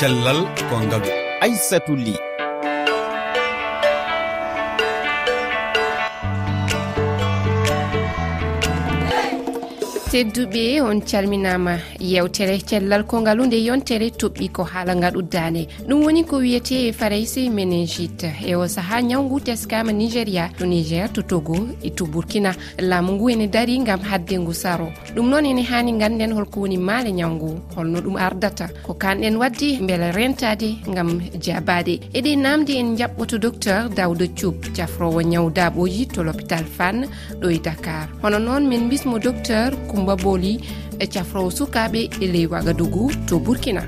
cellal ko ngalu aissatou ly. tedduɓe on calminama yewtere cellal kongalu nde yontere toɓɓi ko haala ngal uddane. Ɗum woni ko wiyete faraisi ménégite e o saaha ñawgu teskama nigéria to niger to togo e to burkina. Laamu ngu ene daari gam haddengu saro. Ɗum noon ene hani ganden holko woni maale ñawgu. Holno ɗum ardata. Ko kanɗen wadde beele rentade gam jabade eɗe namde en jaɓɓoto docteur dawdo thioub cafrowo ñaw daɓoji to l'hôpital fanne ɗo e dakar. Hono noon min bismo docteur ko coumba boli e cafrowo sukaɓe e ley wagadougou to burkina.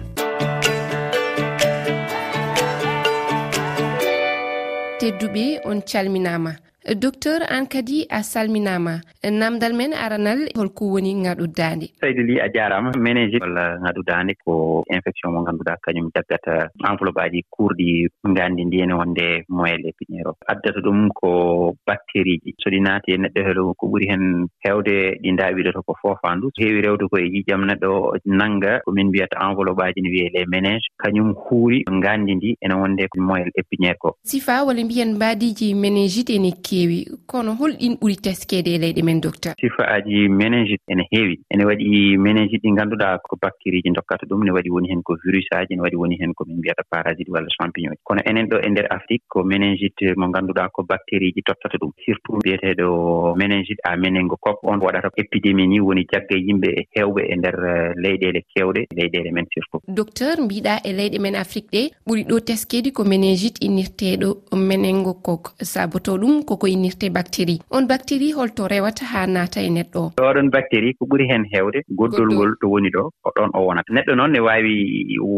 Tedduɓe on calminama. docteur an kadi a salminama namdal men aranal holko woni ŋaɗu dande saydou ly a jarama ménégi walla ŋaɗu ko infection mo ngannduɗa kañum jaggata enveloppe aji kuurɗi ngandi ndiyene wonde moyen lépiniére o addata ɗum ko bactérie ji so ɗi naati e neɗɗo helo ko ɓuri hen hewde ɗi ndawiɗoto ko fofandu heewi rewde koye e neɗɗo nanga komin mbiyata enveloppe aji ne wiye les ménége kañum huuri ngandi ndi ene wonde moyen lépiniére e ko sifa walla mbiyen mbadiji ménégite ene keewi kono holɗin ɓuri teskede e leyɗe men docteur? Sifa aji ménége ene heewi. Ene waɗi ménége ɗi ngannduɗaa ko bactérie ji dokkata ɗum ne waɗi woni heen ko virus aji ne waɗi woni heen ko min mbiyata parasite walla champignon ji kono enen ɗo e ndeer afrique ko ménégite mo ngannduɗaa ko bactérie ji tottata ɗum. Surtout mbiyeteeɗo ménégite à ménégo cop on waɗata épidémie ni woni jagga yimɓe e heewɓe e ndeer eh, leyɗeele keewɗe leyɗeele men surtout. Docteur mbiɗa e leyɗe men afrique ɗe ɓuri ɗo teskeedi ko ménégite innirteeɗo ménégo cok saboto ɗum koko ko innirte bactérie on bactérie holto rewata haa naata e neɗɗo. Oɗon bactérie ko ɓuri heen heewde goddol ngol to woni ɗo oɗon o wonata. Neɗɗo noon ne waawi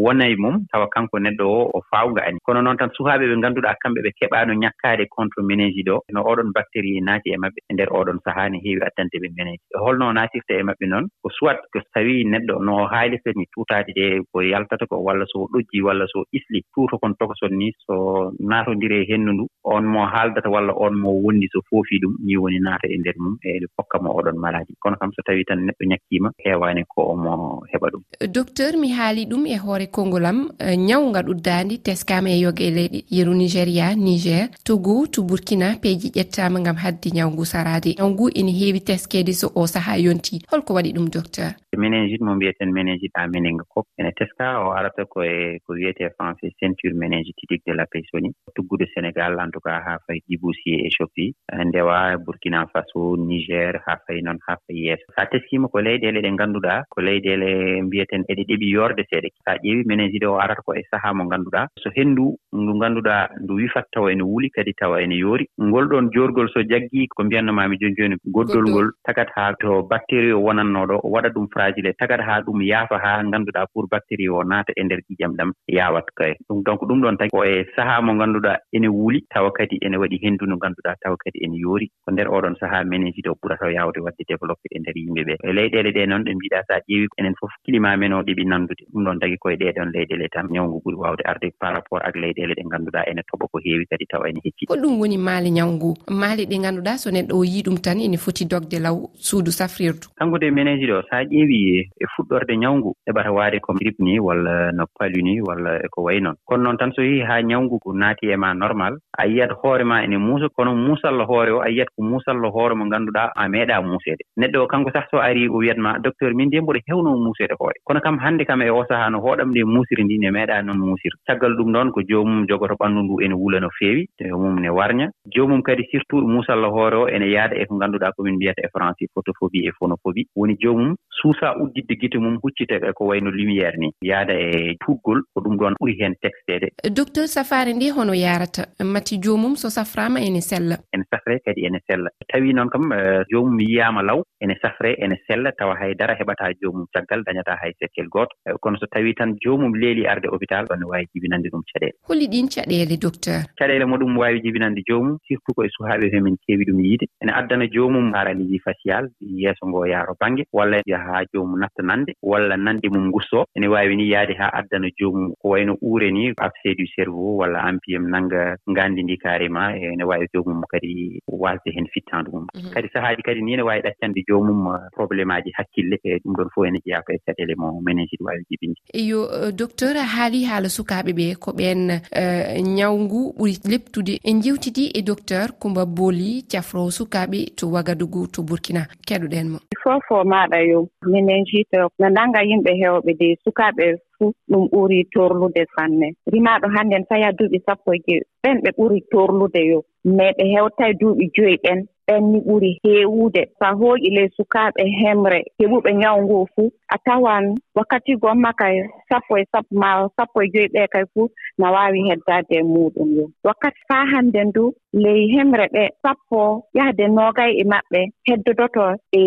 wonay mum tawa kanko neɗɗo o o faawga ani. Kono noon tan sukaaɓe ɓe ngannduɗa kamɓe ɓe keɓaano ñakkaade contre ménéji ɗo no oɗon bactérie naati e maɓɓe e ndeer oɗon sahaa ne heewi addante ɓe ménéji holno naatirta e maɓɓe noon ko soit ko so tawii neɗɗo no haalirta ni tuutaade ɗe ko yaltata ko walla so ɗojji walla so isli. Tuuto kon tokoson ni so naatondiri e henndu ndu on mo haaldata walla on mo wondi so foofi ɗum ni woni naata e nder mum e hokka mo oɗon maladi kono kam so tawi tan neɗɗo ñakkima heewani ko omo heɓa ɗum. Docteur mi haali ɗum e hoore konngol am e ñawnga ɗuddandi teskama e yoga e leyɗi yeru nigéria niger togo to burkina peeji ƴettama gam haddi ñawgu sarade ñawgu ene heewi teskede so o saaha yonti. Holko waɗi ɗum docteur? Ménégit mo mbiyeten ménégit a méninga kop. Ene teska o arata koye ko e, wiyete français ceinture ménégitidique de la paysonie tuggude sénégal en tout cas ha fayi dibousier e éthiopie eh, ndewa burkina faso niger haa fayi noon haa fayi yeeso so a teskima ko leyɗele ɗe ngannduɗaa ko leyɗele mbiyeten eɗe ɗeɓi yorde seeɗe so a ƴeewi ménéjide o arata ko e sahaa mo ngannduɗaa so henndu ndu ngannduɗaa ndu wifat tawa ene wuli kadi tawa ene yoori. Ngol ɗon joorgol so jaggi ko mbiyannamami jooni jooni goddol ngol tagat haa to bactérie o wonatnoo o waɗa ɗum fragile tagat haa ɗum yaafa haa ngannduɗaa pour bactérie o naata e ndeer ƴiƴam ɗam yaawat kaye ɗum donc ɗum ɗon tagi ko e sahaa mo ngannduɗaa ene wuli tawa kadi ene waɗi henndu no ngannduɗaa annda taw kadi en yoori. Ko nder oɗon sahaa meneji ɗo ɓurata yaawde wadde développé e nder yimɓe ɓe e leyɗeele ɗe noon ɗe mbiɗa so a ƴeewi enen fof climat men o ɗiɓi nanndude ɗum ɗon tagi koye ɗeɗon leyɗeele tan ñawngu ɓuri waawde arde par rapport ak leyɗeele ɗe ngannduɗa ene toɓa ko heewi kadi tawa ene hecci. Ko ɗum woni maali ñawngu. Maali ɗi ngannduɗa so neɗɗo o yii ɗum tan ene foti dogde law suudu safrirdu. Kanngude meneji ɗo so a ƴeewi e, e fuɗɗorde ñawngu heɓata waade ko grip ni walla no palu ni walla eko wayi noon kono noon tan so yehi haa ñawngu ko naati e ma normal a yiyat hoore ma ene muusa kono kono muusalla hoore o a yiyat ko muusalla hoore mo ngannduɗaa a meeɗa muuseede neɗɗo o kanko sah so arii o wiyatma docteur min de mboɗo hewnoo muuseede hoore. Kono kam hannde kam e o sahaa no hooɗam nde muusiri ndi ne meeɗa noon muusir caggal ɗum ɗoon ko joomum jogoto ɓanndu ndu ene wula no feewi e mum ne warña. Joomum kadi surtout ɗo muusalla hoore o ene yaada e ko ngannduɗaa komin mbiyata e français photophobie e phonophobie. Woni joomum suusaa uddidde gite mum huccita e ko wayi no lumiére ni. Yaada e tuggol ko ɗum ɗoon ɓuri heen texteede docteur safari nde hono yarata? Matti joomum so safraama ene sella. sella. Ene safre kadi ene sella. Tawi noon kam eh, joomum yiyaama law ene safre ene sella tawa haydara heɓataa joomum caggal dañataa hay sekkel gooto eh, kono so tawii tan joomum leeli arde hôpital ɗon ne waawi jibinande ɗum caɗeele holi ɗiin caɗeele docteur? Caɗeele moɗum waawi jibinande joomum surtout koye suhaaɓe fe min keewi ɗum yiide. Ene addana joomum paralysie facial yeeso ngoo yaaro baŋnge walla haa joomum natta nande walla nande mum ngussoo ene waawi ni yahde haa addana joomum ko wayno uure ni abcé du cerveau walla ampiyum nannga ngaandi ndi carrément e ene waawi joomum mum kadi wasde heen fittaandu mum. Mhm. Kadi sahaaji kadi ni ne waawi ɗaccande joomum probléme aji hakkille e ɗum ɗon fof ene jeeya koye caɗele mo ménéji ɗi waawi jibinde. Yo e, docteur haali haala sukaaɓe ɓe ko ɓeen e, ñawngu ɓuri leptude en jewtidi e docteur coumba booli cafrowo sukaaɓe to wagadugu to burkina. Keɗoɗen mo. Fofo maɗa yo ménéjite no nannga yimɓe heewɓe de sukaaɓe fuu ɗum ɓuri torlude sanne rimaaɗo hannden faya duuɓi sappo e jeewi ɓen ɓe ɓuri torlude yo. mais ɓe hewtay duuɓi joyi ɓen ɓen ni ɓuri heewude so a hooƴi ley sukaaɓe hemre heɓuɓe ñaw ngo fuu. A tawan wakkati gomma kay sappo e sappo ma sappo e joyi ɓee kay fuu na waawi heddaade e muɗum yo. Wakkati faa hannden du ley hemre ɓe sappo yahde noogay e maɓɓe heddodoto e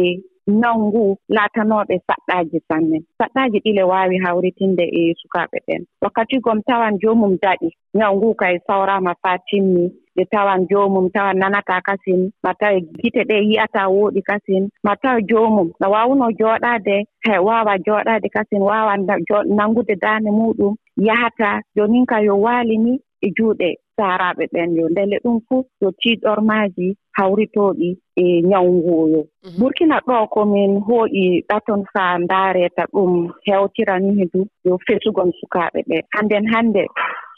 naw ngu laatanooɓe saɗɗaaji sanne. Saɗɗaaji ɗile waawi hawritinde e sukaaɓe ɓen wakkati gom tawan joomum daɗi ñaw ngu kay sawraama faa timmi. ɓe tawan joomum tawa nanata kasin ma tawa gite ɗe yi'ata wooɗi kasin ma tawa joomum no wawuno jooɗaade he waawa jooɗaade kasin waawa nanngude daande muɗum yahata jonin ka yo waali ni e juuɗe saaraaɓe ɓen yo. Ndele ɗum fuu yo tiiɗormaaji hawritooɗi e nyawu ngoyo mhm. burkina ɗo komin hooƴi ɗaton faa ndaareta ɗum hewtira ni du yo fesugon sukaaɓe ɓe. Hannden hannde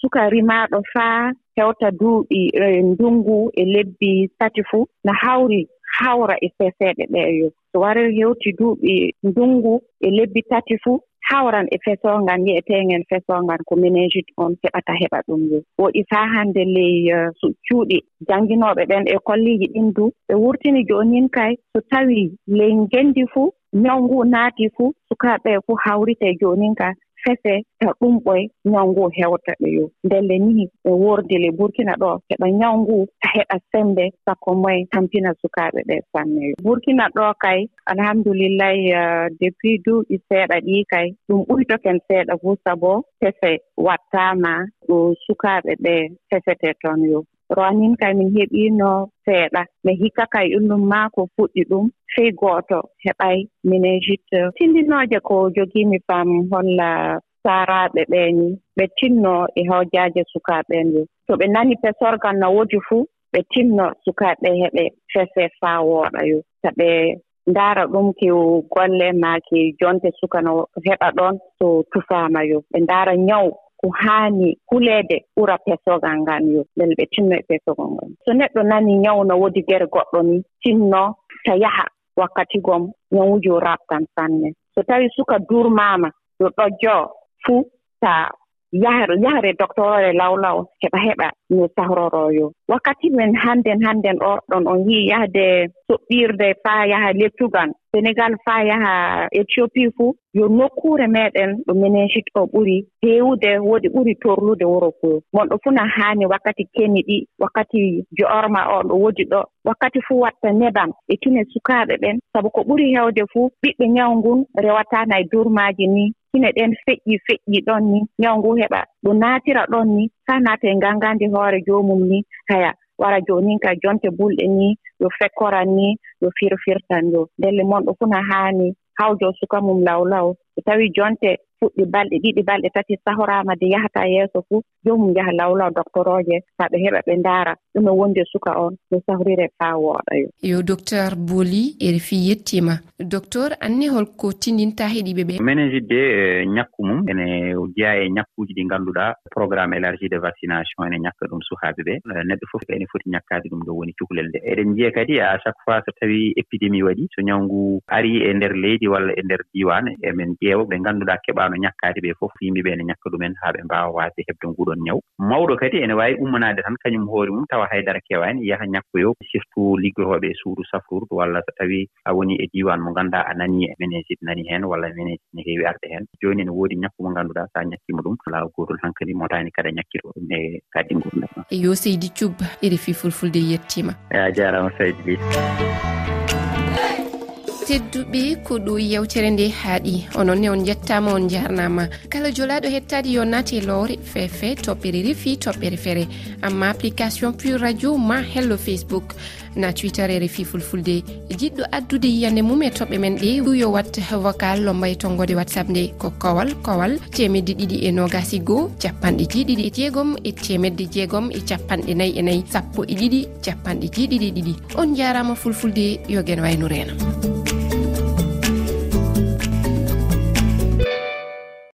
sukari maaɗo faa hewta duuɓi e, ndungu e lebbi tati fuu no hawri hawra e feseeɗe ɗeeyo so wari hewti duuɓi ndungu e lebbi tati fuu hawran e fesongal wi'eteengen fesongal ko ménégit on heɓata heɓa ɗum yo. Woɗi faa hannde ley e, cuuɗi jannginooɓe ɓen e kolliiji ɗin du ɓe wurtini joonin kay so tawii ley ngenndi fuu ñaw nguu naati fuu sukaaɓe fuu hawritee joonin ka. fefe ta e ɗum ɓoye ñaw ngu hewta ɓe yo. Ndelle nihi ɓe wordile burkina ɗo heɓa ñaw ngu ta heɓa sembe sakko moye tampina sukaaɓe ɓe sanneyo burkina ɗo kay alhamdulillahi depuis duuɓi seeɗa ɗi kay ɗum ɓuytoken seeɗa fuu sabo fefe wattaama ɗo sukaaɓe ɓe fefete toon yo. ronin kay min heɓiino seeɗa. Mi hikka kay ɗumɗum maa ko fuɗɗi ɗum fey gooto heɓay minen juste tindinooje ko jogiimi fam holla saaraaɓe ɓeeni ɓe tinno e hojaaje sukaaɓeen yo to ɓe nani pesorgal no woodi fuu ɓe tinno sukaaɓe heɓe fese faa wooɗa yo so ɓe ndaara ɗum ke golle maa ke jonte suka no heɓa ɗoon so tufaama yo ɓe ndaara nyawu. ko haani huleede ɓura pesogal ngan yo lel ɓe tinno e pesogol ngon so neɗɗo nani ñawno woodi gere goɗɗo ni tinno ta yaha wakkatigon ñawuji o raɓtan sanne. So tawi suka durmaama yo ɗojjoo fuu ta yahre doctore law law heɓa heɓa no sahroroyo wakkati men hannden hannden oɗon on yii yahde soɓɓirde faa yaha lettugal. Sénégal faa yaha éthiopie fuu yo nokkuure meeɗen ɗo ménégit o ɓuri heewude woodi ɓuri torlude wuro fuu monɗo fuu na haani wakkati keni ɗi wakkati joorma o ɗo woodi ɗo. Wakkati fuu watta neban e tine sukaaɓe ɓen. Sabu ko ɓuri heewde fuu ɓiɓɓe ñaw ngun rewataa e durmaaji ni. kine ɗen feƴƴi feƴƴi ɗon ni. Nyaw ngu heɓa ɗo naatira ɗon ni. Haa naata e ngangandi hoore joomum ni. Haya wara joonin ka jonte bulɗe ni yo fekkoran ni yo firfirtan yo ndelle mon ɗo fuu na haani hawjo suka mum law law so tawii jonte fuɗɗi balɗe ɗiɗi balɗe tati sahorama de yahata yeeso fuu jomum yaha lawlaw doctoroje ɓe heɓa ɓe ndaara ɗume wondi suka on no sahorire faa wooɗa yo. Yo docteur booli erfi yettima. Docteur anni holko tindinta heɗiɓe ɓe? Ménégide de e ñakku mum ene jeya e ñakkuji ɗi ngannduɗaa programme élargi de vaccination ene ñakka ɗum suhaaɓe ɓe. E, neɗɗo fof ene foti ñakkaade ɗum ɗo woni cukalel nde. Eɗen njiya kadi à chaque fois so tawii épidémie waɗi so ñawngu arii e ndeer leydi walla e ndeer diiwaan emin ƴeewa ɓe ngannduɗaa keɓaa mbawno ñakkaade ɓe fof yimɓeɓe ne ñakka ɗumen haa ɓe mbaawa waasde heɓde nguɗon ñaw mawɗo kadi ene waawi ummanaade tan kañum hoore mum tawa haydara kewaani yaha ñakkoyo surtout liggotooɓe e suudu safrude walla so tawii a wonii e diiwaan mo ngannduɗaa a nanii e ménégide nani heen walla ménégide ne heewi arde heen jooni ene woodi ñakku mo ngannduɗaa so a ñakkiima ɗum. Laaw gootol han kadi motaani kada ñakkiroo ɗum e kaddi ngurdam e yo seydi cuba iri fii fulfulde yettiima e a jaaraama seydi ly. tedduɓe ko ɗo yewtere nde haaɗi. Ononne on jettama on jarnama. Kala jolaɗo hettadi yo nate lowre fefe toɓɓere refi toɓɓere feere amma application pur radio ma hello facebook. Na twitter e refi fulfulde. Jiɗɗo addude yiyande mum e toɓɓe men ɗe. Ɗu yo wat vocal lombay e tongode whatsapp nde. Ko kowal kowal temedde ɗiɗi e nogasi goho capanɗe jeeɗiɗi e jeegom e temedde jeegom e capanɗe nayyi e nayyi. Sappo e ɗiɗi capanɗe jeeɗiɗi e ɗiɗi. On jarama fulfulde yo guen wayno rena